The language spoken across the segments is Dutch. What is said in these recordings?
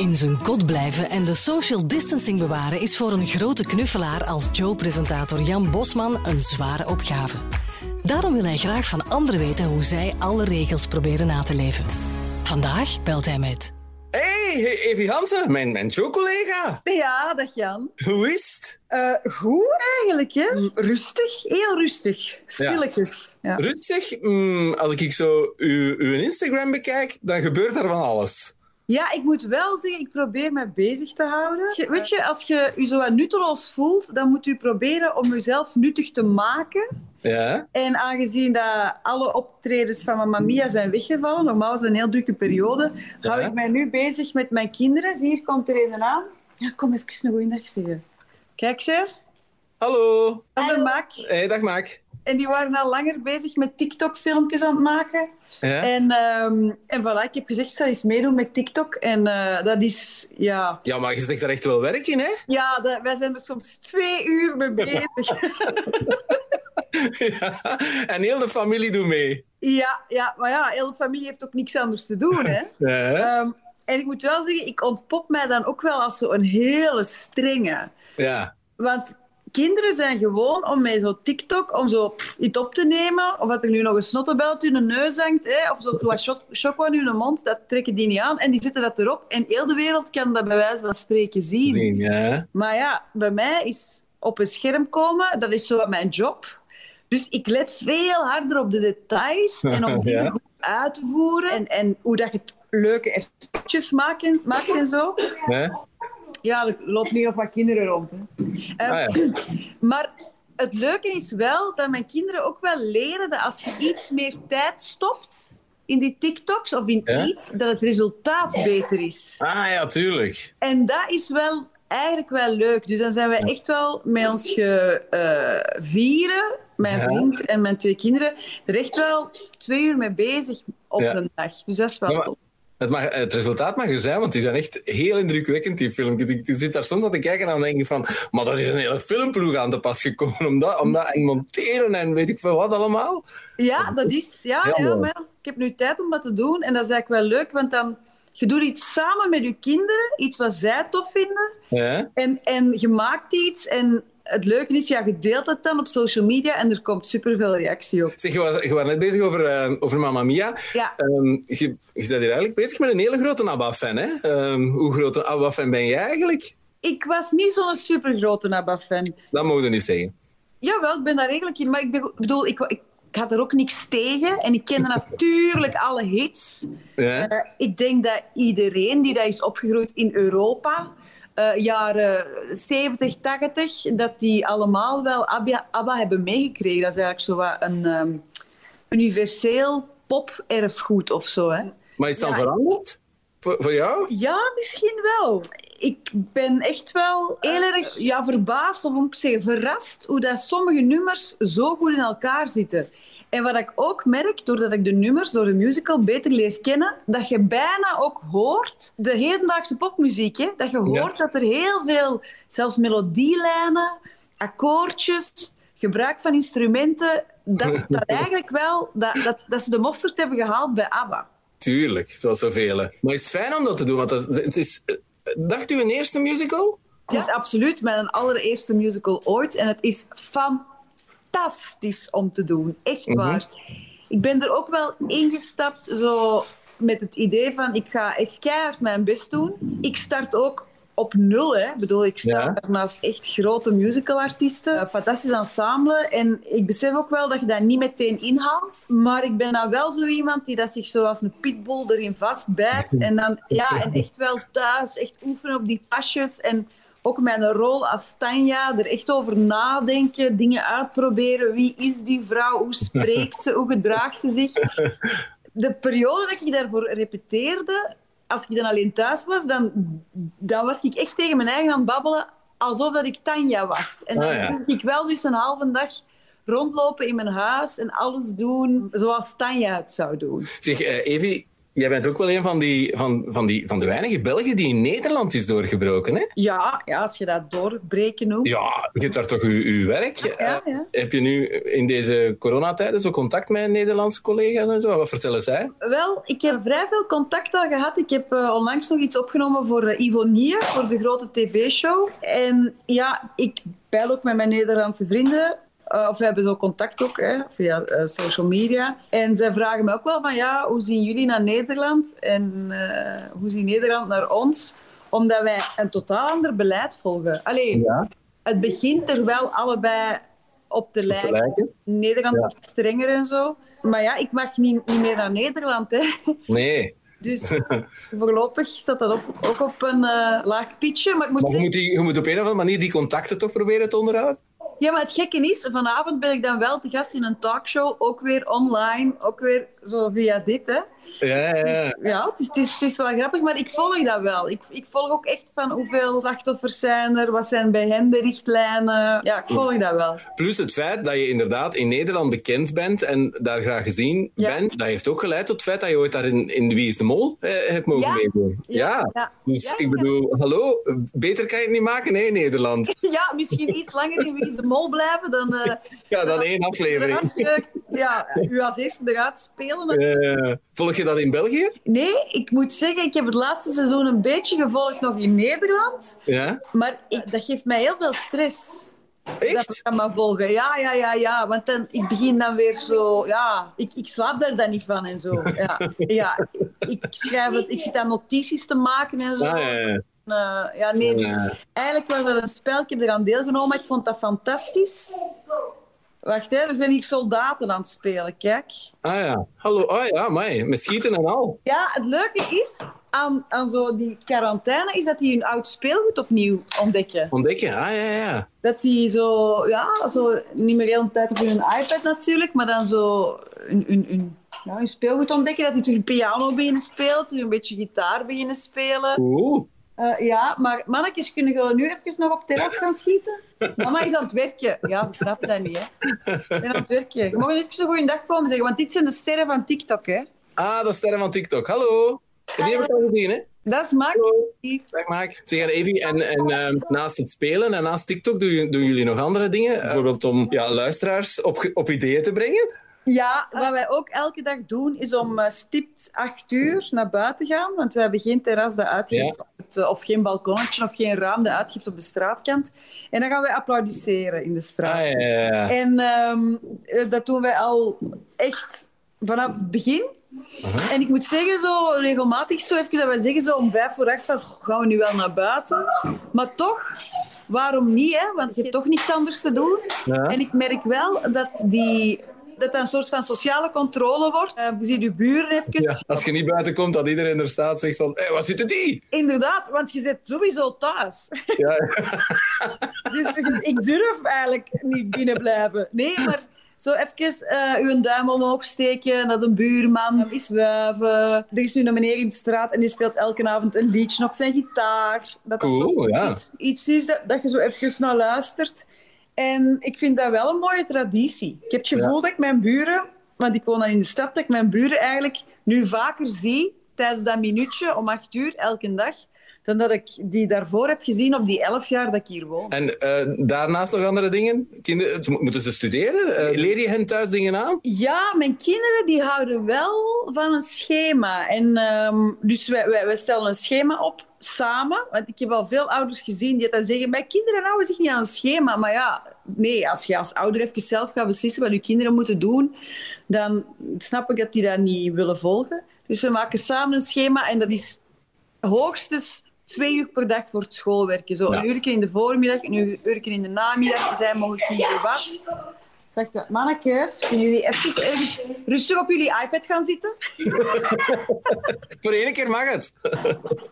In zijn kot blijven en de social distancing bewaren is voor een grote knuffelaar als Joe-presentator Jan Bosman een zware opgave. Daarom wil hij graag van anderen weten hoe zij alle regels proberen na te leven. Vandaag belt hij met. Hey, Evie Hansen, mijn, mijn Joe-collega. Ja, dag Jan. Hoe is het? Uh, goed eigenlijk, hè? Rustig, heel rustig. Stilletjes. Ja. Rustig? Mm, als ik zo uw, uw Instagram bekijk, dan gebeurt er van alles. Ja, ik moet wel zeggen, ik probeer me bezig te houden. Weet je, als je je zo wat nutteloos voelt, dan moet je proberen om jezelf nuttig te maken. Ja. En aangezien dat alle optredens van Mamma Mia zijn weggevallen, normaal was het een heel drukke periode, ja. hou ik mij nu bezig met mijn kinderen. Zie, hier komt er een aan. Ja, kom even een goeiedag zeggen. Kijk ze. Hallo. Dat is een Maak. Hey, dag Maak. En die waren al langer bezig met TikTok-filmpjes aan het maken. Ja. En, um, en voilà, ik heb gezegd, ik zal eens meedoen met TikTok. En uh, dat is, ja... Ja, maar je steekt daar echt wel werk in, hè? Ja, dat, wij zijn er soms twee uur mee bezig. ja, en heel de familie doet mee. Ja, ja, maar ja, heel de familie heeft ook niks anders te doen, hè? Ja. Um, en ik moet wel zeggen, ik ontpop mij dan ook wel als zo'n hele strenge. Ja. Want kinderen zijn gewoon om mij zo TikTok, om zo pff, iets op te nemen, of dat er nu nog een snottebelt in hun neus hangt, hè, of zo wat choco in hun mond, dat trekken die niet aan en die zetten dat erop. En heel de wereld kan dat bij wijze van spreken zien. Nee, ja. Maar ja, bij mij is op een scherm komen, dat is zo mijn job. Dus ik let veel harder op de details en om dingen Ja. goed uit te voeren en, en hoe dat je het leuke effectjes maakt, maakt en zo. Ja. Ja, er loopt niet nog wat kinderen rond. Hè. Eh, Ah, ja. Maar het leuke is wel dat mijn kinderen ook wel leren dat als je iets meer tijd stopt in die TikToks of in Ja? iets, dat het resultaat beter is. Ah ja, tuurlijk. En dat is wel eigenlijk wel leuk. Dus dan zijn wij echt wel met ons gevieren, mijn Ja. vriend en mijn twee kinderen, er echt wel twee uur mee bezig op Ja. een dag. Dus dat is wel Ja, maar- top. Het, mag, het resultaat mag er zijn, want die zijn echt heel indrukwekkend, die filmpjes. Ik, ik zit daar soms aan te kijken en dan denk ik van... Maar dat is een hele filmploeg aan te pas gekomen. Om dat, om dat en monteren en weet ik veel wat allemaal. Ja, dat is... Ja, Ja, maar ja, ik heb nu tijd om dat te doen en dat is eigenlijk wel leuk, want dan... Je doet iets samen met je kinderen, iets wat zij tof vinden, Ja? en, en je maakt iets en het leuke is, ja, je deelt het dan op social media en er komt superveel reactie op. Zeg, je was, je was net bezig over, eh, over Mamma Mia. Ja. Ehm, je, je bent hier eigenlijk bezig met een hele grote ABBA-fan, hè? Ehm, hoe groot een ABBA-fan ben jij eigenlijk? Ik was niet zo'n supergrote ABBA-fan. Dat mogen we niet zeggen. Jawel, ik ben daar redelijk in. Maar ik ben- bedoel, ik, ik, ik had er ook niks tegen. En ik kende natuurlijk alle hits. Ja? Eh, ik denk dat iedereen die dat is opgegroeid in Europa, eh, jaren 70, 80, dat die allemaal wel ABBA, ABBA hebben meegekregen. Dat is eigenlijk zo wat een ehm, universeel pop-erfgoed of zo. Hè? Maar is Ja. veranderd? Voor, voor jou? Ja, misschien wel. Ik ben echt wel heel erg ja, verbaasd, of moet ik zeggen, verrast hoe dat sommige nummers zo goed in elkaar zitten. En wat ik ook merk, doordat ik de nummers door de musical beter leer kennen, dat je bijna ook hoort, de hedendaagse popmuziek, hè, dat je hoort dat er heel veel, zelfs melodielijnen, akkoordjes, gebruik van instrumenten, dat, dat eigenlijk wel, dat, dat, dat ze de mosterd hebben gehaald bij ABBA. Tuurlijk, zoals zoveel. Maar is het fijn om dat te doen? Want dat, het is, dacht u een eerste musical? Het is absoluut mijn allereerste musical ooit. En het is fantastisch om te doen. Echt Mhm. waar. Ik ben er ook wel ingestapt zo met het idee van ik ga echt keihard mijn best doen. Ik start ook op nul. Hè. Ik bedoel, ik sta Ja. naast echt grote musicalartiesten. Een fantastisch ensemble. En ik besef ook wel dat je dat niet meteen inhaalt. Maar ik ben dan wel zo iemand die dat zich zoals een pitbull erin vastbijt. En dan ja, en echt wel thuis echt oefenen op die pasjes. En ook mijn rol als Tanja, er echt over nadenken, dingen uitproberen. Wie is die vrouw? Hoe spreekt ze? Hoe gedraagt ze zich? De periode dat ik daarvoor repeteerde, als ik dan alleen thuis was, dan, dan was ik echt tegen mijn eigen aan het babbelen, alsof dat ik Tanja was. En dan Ah, ja. moest ik wel dus een halve dag rondlopen in mijn huis en alles doen zoals Tanja het zou doen. Zeg, eh, Evie, jij bent ook wel een van, die, van, van, die, van de weinige Belgen die in Nederland is doorgebroken, hè? Ja, ja als je dat doorbreken noemt. Ja, je hebt daar toch uw, uw werk? Ja, ja. Heb je nu in deze coronatijden zo contact met Nederlandse collega's en zo? Wat vertellen zij? Wel, ik heb vrij veel contact al gehad. Ik heb uh, onlangs nog iets opgenomen voor uh, Ivonie, voor de grote tv-show. En ja, ik peil ook met mijn Nederlandse vrienden. Uh, of we hebben zo contact ook hè, via uh, social media. En zij vragen me ook wel van ja, hoe zien jullie naar Nederland en uh, hoe ziet Nederland naar ons? Omdat wij een totaal ander beleid volgen. Alleen, ja. het begint er wel allebei op te lijken. lijken. Nederland ja. wordt strenger en zo. Maar ja, ik mag niet, niet meer naar Nederland. Hè. Nee. Dus voorlopig staat dat op, ook op een laag pitje. Maar, ik moet maar zeggen... je, moet je moet op een of andere manier die contacten toch proberen te onderhouden? Ja, maar het gekke is, vanavond ben ik dan wel te gast in een talkshow, ook weer online, ook weer zo via dit, hè. Ja, ja, ja. ja het, is, het, is, het is wel grappig, maar ik volg dat wel. Ik, ik volg ook echt van hoeveel slachtoffers zijn er, wat zijn bij hen de richtlijnen. Ja, ik volg dat wel. Plus het feit dat je inderdaad in Nederland bekend bent en daar graag gezien Ja. bent, dat heeft ook geleid tot het feit dat je ooit daar in, in Wie is de Mol eh, hebt mogen Ja. meedoen. Ja. Ja. Dus ik bedoel, hallo, beter kan je het niet maken, hè, Nederland. Ja, misschien iets langer in Wie is de Mol blijven dan... eh, Ja, dan één aflevering. ja, u als eerste eruit spelen. Volg je dat in België? Nee, ik moet zeggen, ik heb het laatste seizoen een beetje gevolgd nog in Nederland. Ja. Maar ik, dat geeft mij heel veel stress. Dat Echt? ik kan maar volgen. Ja, ja, ja, ja. Want dan, ik begin dan weer zo... Ja, ik, ik slaap daar dan niet van en zo. Ja, ja ik, schrijf het, ik zit aan notities te maken en zo. Ah, ja, ja. Eh, ja, nee, dus eigenlijk was dat een spel. Ik heb eraan deelgenomen. Ik vond dat fantastisch. Wacht, hè, er zijn hier soldaten aan het spelen. Kijk. Ah ja. Hallo. Ah ja, mij. Met schieten en al. Ja, het leuke is aan, aan zo die quarantaine is dat die hun oud speelgoed opnieuw ontdekken. Ontdekken. Ah ja, ja. Dat die zo, ja, zo niet meer heel de tijd op hun iPad natuurlijk, maar dan zo hun, hun, hun, ja, hun speelgoed ontdekken. Dat die terug piano beginnen spelen, terug een beetje gitaar beginnen spelen. Oeh. Eh, ja, maar mannetjes, kunnen jullie nu even nog op terras gaan schieten? Mama is aan het werken. Ja, ze snappen dat niet, hè. Ik ben aan het werken. Je mag even zo'n goede dag komen zeggen, want dit zijn de sterren van TikTok, hè. Ah, is sterren van TikTok. Hallo. Die heb ik al gezien, hè? Dat is Maak. Dag Maak. Zeg, Evie, en, en ehm, naast het spelen en naast TikTok doen, jullie- doen jullie nog andere dingen? Bijvoorbeeld om ja, luisteraars op, op ideeën te brengen? Ja, wat wij ook elke dag doen, is om eh, stipt acht uur naar buiten gaan. Want we hebben geen terras dat uitgeeft, Ja. Eh, of geen balkonnetje, of geen raam dat uitgeeft op de straatkant. En dan gaan wij applaudisseren in de straat. Ah, ja, ja, ja. En ehm, eh, dat doen wij al echt vanaf het begin. En ik moet zeggen, zo regelmatig zo even dat wij zeggen zo om vijf voor acht van, "Goh, gaan we nu wel naar buiten? Maar toch, waarom niet? Hè? Want je hebt toch niks anders te doen. Ja. En ik merk wel dat die dat dat een soort van sociale controle wordt. Eh, je ziet je buren even. Ja, Als je niet buiten komt, dat iedereen er staat zegt van, hé, wat zitten die? Inderdaad, want je zit sowieso thuis. Ja, Dus ik durf eigenlijk niet binnen blijven. Nee, maar zo even eh, uw duim omhoog steken naar een buurman is wuiven. Er is nu een meneer in de straat en die speelt elke avond een liedje op zijn gitaar. Dat Cool, ja. iets, iets is dat, dat je zo even naar luistert. En ik vind dat wel een mooie traditie. Ik heb het gevoel dat ik mijn buren, want ik woon dan in de stad, dat ik mijn buren eigenlijk nu vaker zie tijdens dat minuutje om acht uur elke dag, dan dat ik die daarvoor heb gezien op die elf jaar dat ik hier woon. En eh, daarnaast nog andere dingen? Kinderen, moeten ze studeren? Eh, leer je hen thuis dingen aan? Ja, mijn kinderen die houden wel van een schema. En, ehm, dus wij, wij, wij stellen een schema op samen. Want ik heb al veel ouders gezien die dan zeggen: Mijn kinderen houden zich niet aan een schema. Maar ja, nee, als je als ouder even zelf gaat beslissen wat je kinderen moeten doen, dan snap ik dat die dat niet willen volgen. Dus we maken samen een schema en dat is hoogstens twee uur per dag voor het schoolwerken. Zo Ja. een uurtje in de voormiddag, een uur- uurtje in de namiddag. Zij mogen kiezen wat. Zegt dat, mannetjes, kunnen jullie even, even rustig op jullie iPad gaan zitten? Voor één keer mag het.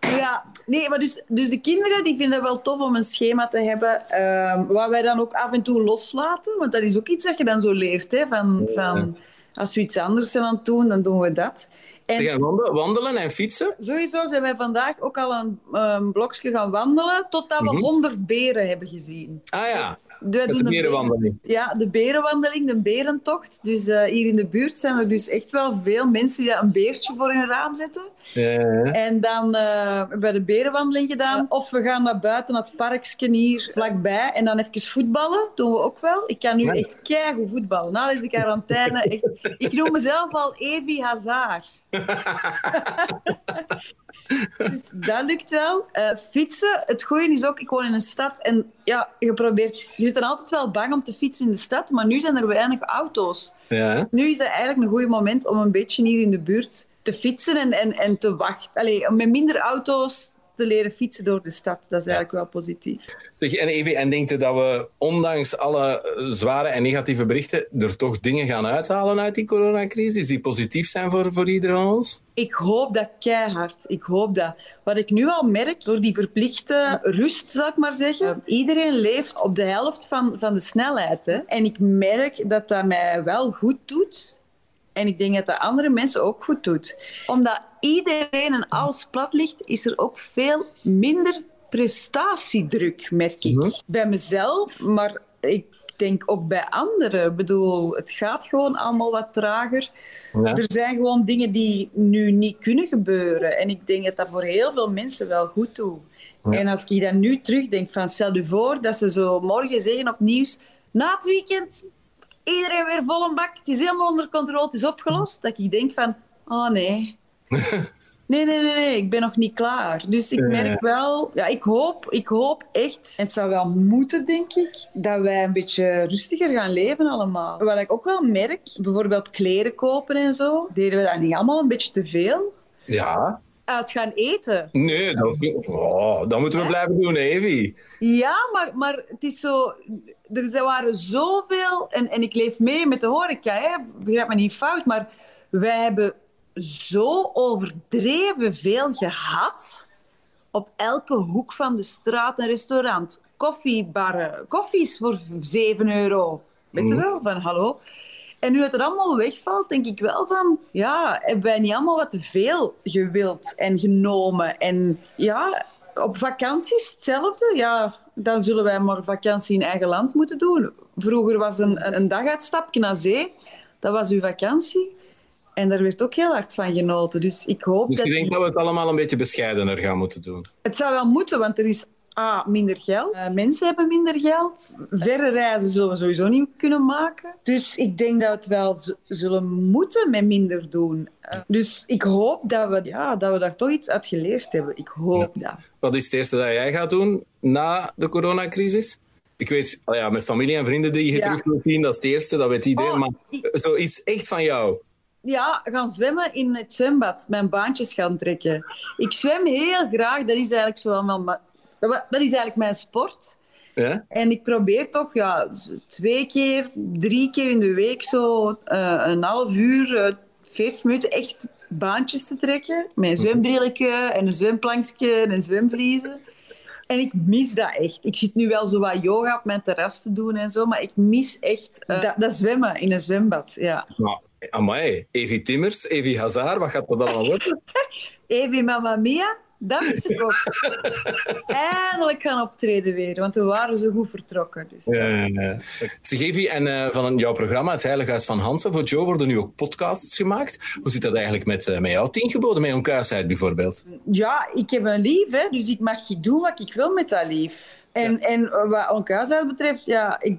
Ja, nee, maar dus, dus de kinderen die vinden het wel tof om een schema te hebben, ehm, waar wij dan ook af en toe loslaten. Want dat is ook iets dat je dan zo leert, hè, van, van als we iets anders zijn aan het doen, dan doen we dat. En gaan wandelen, wandelen en fietsen. sowieso zijn wij vandaag ook al een, een blokje gaan wandelen, totdat we Mhm. 100 beren hebben gezien. Ah ja. Wij Met doen de berenwandeling. Ja, de berenwandeling, de berentocht. Dus eh, hier in de buurt zijn er dus echt wel veel mensen die een beertje voor hun raam zetten. Ja. En dan eh hebben we de berenwandeling gedaan. Of we gaan naar buiten, naar het parkje hier vlakbij. En dan even voetballen, doen we ook wel. Ik kan nu echt keigoed voetballen. Na deze quarantaine, echt... Ik noem mezelf al Evi Hazard. dus dat lukt wel. Eh, fietsen, het goede is ook, ik woon in een stad en ja, je probeert... Je zit dan altijd wel bang om te fietsen in de stad, maar nu zijn er weinig auto's. Ja. Nu is het eigenlijk een goed moment om een beetje hier in de buurt te fietsen en, en, en te wachten. Allee, met minder auto's te leren fietsen door de stad. Dat is eigenlijk wel positief. Zeg, en Evi, en denkt u dat we, ondanks alle eh, zware en negatieve berichten, er toch dingen gaan uithalen uit die coronacrisis die positief zijn voor, voor ieder van ons? Ik hoop dat keihard. Ik hoop dat. Wat ik nu al merk, door die verplichte rust, zou ik maar zeggen. Iedereen leeft op de helft van, van de snelheid. Hè? En ik merk dat dat mij wel goed doet. En ik denk dat dat andere mensen ook goed doet. Omdat iedereen en alles plat ligt, is er ook veel minder prestatiedruk, merk ik. Bij mezelf, maar ik denk ook bij anderen. Ik bedoel, het gaat gewoon allemaal wat trager. Ja. Er zijn gewoon dingen die nu niet kunnen gebeuren. En ik denk dat dat voor heel veel mensen wel goed doet. Ja. En als ik dan nu terugdenk van stel je voor dat ze zo morgen zeggen op nieuws na het weekend iedereen weer vol een bak, het is helemaal onder controle, het is opgelost. Dat ik denk van, oh nee. Nee, nee, nee, nee, ik ben nog niet klaar. Dus ik Ja. merk wel, ja, ik hoop, ik hoop echt, en het zou wel moeten, denk ik, dat wij een beetje rustiger gaan leven allemaal. Wat ik ook wel merk, bijvoorbeeld kleren kopen en zo, deden we dat niet allemaal een beetje te veel? Ja. Uit gaan eten. Nee, dat, oh, dat moeten we blijven doen, Evi. Ja, maar, maar het is zo... Er waren zoveel... En, en ik leef mee met de horeca, hè. begrijp me niet fout, maar wij hebben zo overdreven veel gehad op elke hoek van de straat een restaurant. Koffiebarren, koffies voor 7 euro. Weet je Mhm. wel? Van hallo. En nu het er allemaal wegvalt, denk ik wel van... Ja, hebben wij niet allemaal wat te veel gewild en genomen? En ja, op vakantie is hetzelfde. Ja, dan zullen wij maar vakantie in eigen land moeten doen. Vroeger was een, een daguitstapje naar zee. Dat was uw vakantie. En daar werd ook heel hard van genoten. Dus ik hoop Dus dat... ik denk dat we het allemaal een beetje bescheidener gaan moeten doen. Het zou wel moeten, want er is A, minder geld. Eh, mensen hebben minder geld. Verre reizen zullen we sowieso niet kunnen maken. Dus ik denk dat we het wel zullen moeten met minder doen. Eh, dus ik hoop dat we, ja, dat we daar toch iets uit geleerd hebben. Ik hoop dat. Wat is het eerste dat jij gaat doen na de coronacrisis? Ik weet, oh ja, met familie en vrienden die je Ja. terug wil zien, dat is het eerste, dat weet iedereen. Oh, maar ik- zoiets echt van jou. Ja, gaan zwemmen in het zwembad. Mijn baantjes gaan trekken. Ik zwem heel graag. Dat is eigenlijk zo allemaal... ma- Dat is eigenlijk mijn sport. Ja? En ik probeer toch ja, twee keer, drie keer in de week zo eh, een half uur, eh, 40 minuten echt baantjes te trekken. Met een zwembrilletje en een zwemplankje en een zwemvliezen. En ik mis dat echt. Ik zit nu wel zo wat yoga op mijn terras te doen en zo, maar ik mis echt eh, dat, dat zwemmen in een zwembad. Ja. Nou, amai. Evi Timmers, Evi Hazard, wat gaat dat allemaal worden? Evi Mamma Mia, dat mis ik ook. Eindelijk gaan optreden weer, want we waren zo goed vertrokken. Dus. Ja, ja, ja. Zeg Evi, en eh, van jouw programma, Het Heilige Huis van Hansen, voor Joe worden nu ook podcasts gemaakt. Hoe zit dat eigenlijk met, eh, met jouw tien geboden, met onkuisheid bijvoorbeeld? Ja, ik heb een lief, hè, dus ik mag doen wat ik wil met dat lief. En, en wat onkuisheid betreft, ja, ik,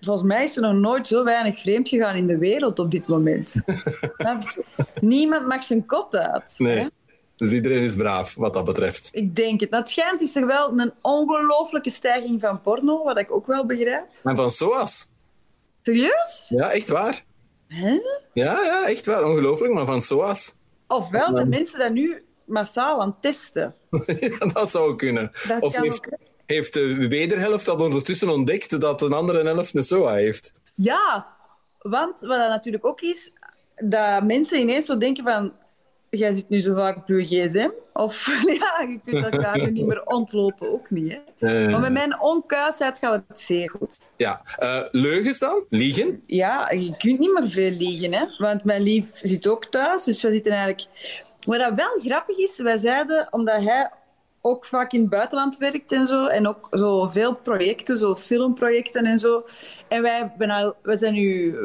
volgens mij is er nog nooit zo weinig vreemd gegaan in de wereld op dit moment. Want niemand mag zijn kot uit. Hè? Nee. Dus iedereen is braaf wat dat betreft. Ik denk het. Dat schijnt is er wel een ongelooflijke stijging van porno, wat ik ook wel begrijp. En van SOAS. Serieus? Ja, echt waar. Hè? Ja, ja, echt waar. Ongelooflijk, maar van SOAS. Ofwel zijn mensen dat nu massaal aan het testen. dat zou kunnen. Dat of heeft, ook. Heeft de wederhelft dat ondertussen ontdekt dat een andere helft een SOA heeft? Ja, want wat dat natuurlijk ook is, dat mensen ineens zo denken van, jij zit nu zo vaak op je gsm, of ja, je kunt elkaar nu niet meer ontlopen, ook niet. Hè? Eh, Maar met mijn onkuisheid gaat het zeer goed. Ja. Eh, leugens dan? Liegen? Ja, je kunt niet meer veel liegen, hè? want mijn lief zit ook thuis, dus we zitten eigenlijk... Wat dat wel grappig is, wij zeiden, omdat hij ook vaak in het buitenland werkt en zo. En ook zo veel projecten, zo filmprojecten en zo. En wij, hebben al, wij zijn nu eh,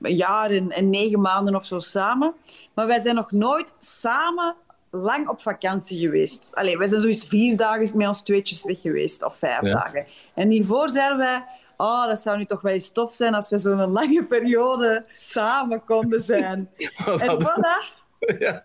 een jaar en, en negen maanden of zo samen. Maar wij zijn nog nooit samen lang op vakantie geweest. Allee, wij zijn zoiets vier dagen met ons tweetjes weg geweest, of vijf Ja. dagen. En hiervoor zeiden wij... Oh, dat zou nu toch wel eens tof zijn als we zo'n lange periode samen konden zijn. En voilà. Ja.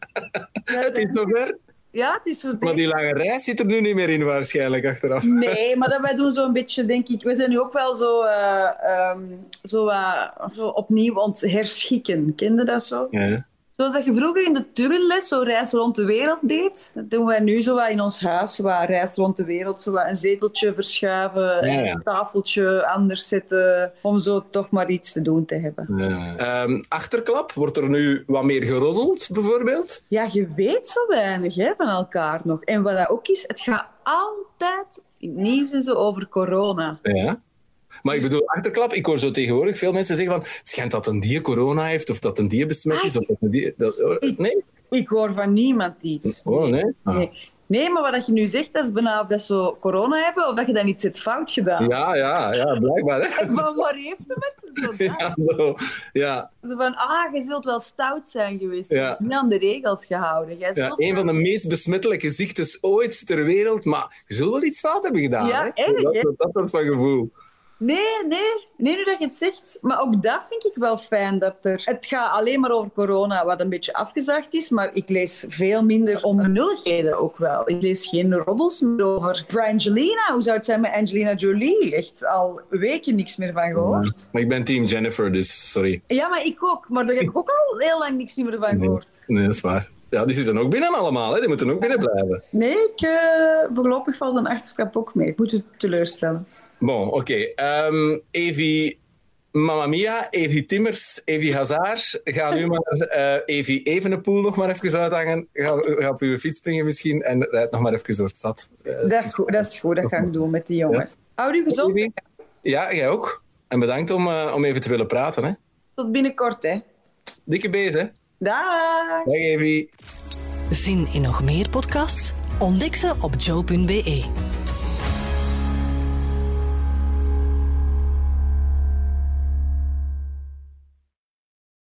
Het is zover. Ja, het is Maar die lange reis zit er nu niet meer in, waarschijnlijk, achteraf. Nee, maar dat wij doen zo'n beetje, denk ik... We zijn nu ook wel zo, eh, ehm, zo, eh, zo opnieuw aan het herschikken. Kende dat zo? Ja. Zoals dat je vroeger in de turnles zo reis rond de wereld deed, dat doen wij nu zo in ons huis. Wat reis rond de wereld, zo een zeteltje verschuiven, en ja. een tafeltje anders zetten, om zo toch maar iets te doen te hebben. Ja. Ehm, achterklap, wordt er nu wat meer geroddeld, bijvoorbeeld? Ja, je weet zo weinig hè, van elkaar nog. En wat dat ook is, het gaat altijd in het nieuws en zo over corona. Ja. Maar ik bedoel, achterklap, ik hoor zo tegenwoordig veel mensen zeggen van het schijnt dat een die corona heeft, of dat een die besmet is, of dat een die... Dat, nee? Ik hoor van niemand iets. Oh, nee? Ah. Nee. Nee, maar wat je nu zegt, dat is bijna of dat ze corona hebben of dat je dan iets hebt fout gedaan. Ja, ja, ja, blijkbaar. Hè? Maar waar heeft het? Zo, dat. Ja, zo. ja. Zo van, ah, je zult wel stout zijn geweest. Je hebt niet aan de regels gehouden. Jij ja, een van de meest besmettelijke ziektes ooit ter wereld, maar je zult wel iets fout hebben gedaan. Ja, hè? erg, dat, hè? dat, dat soort van gevoel. Nee, nee. Nee, nu dat je het zegt. Maar ook dat vind ik wel fijn. Dat er... Het gaat alleen maar over corona, wat een beetje afgezaagd is. Maar ik lees veel minder onbenulligheden ook wel. Ik lees geen roddels meer over Brangelina. Hoe zou het zijn met Angelina Jolie? Echt al weken niks meer van gehoord. Maar ik ben team Jennifer, dus sorry. Ja, maar ik ook. Maar daar heb ik ook al heel lang niks meer van gehoord. Nee, dat is waar. Ja, die zitten ook binnen allemaal, hè? die moeten ook binnen blijven. Nee, ik, eh, voorlopig valt een achterklap ook mee. Ik moet u teleurstellen. Bon, oké. Ehm, Evi Mamma Mia, Evi Timmers, Evi Hazard. Ga nu maar eh Evi Evenepoel nog maar even uithangen. Ga, ga op uw fiets springen misschien en rijd nog maar even door het stad. Eh, Dat is goed, dat, is goed, dat ga ik doen met die jongens. Houd u gezond. Evi? Ja, jij ook. En bedankt om, eh, om even te willen praten. Hè. Tot binnenkort, hè. Dikke bezig. Dag. Dag Evi. Zin in nog meer podcasts? Ontdek ze op joe.be.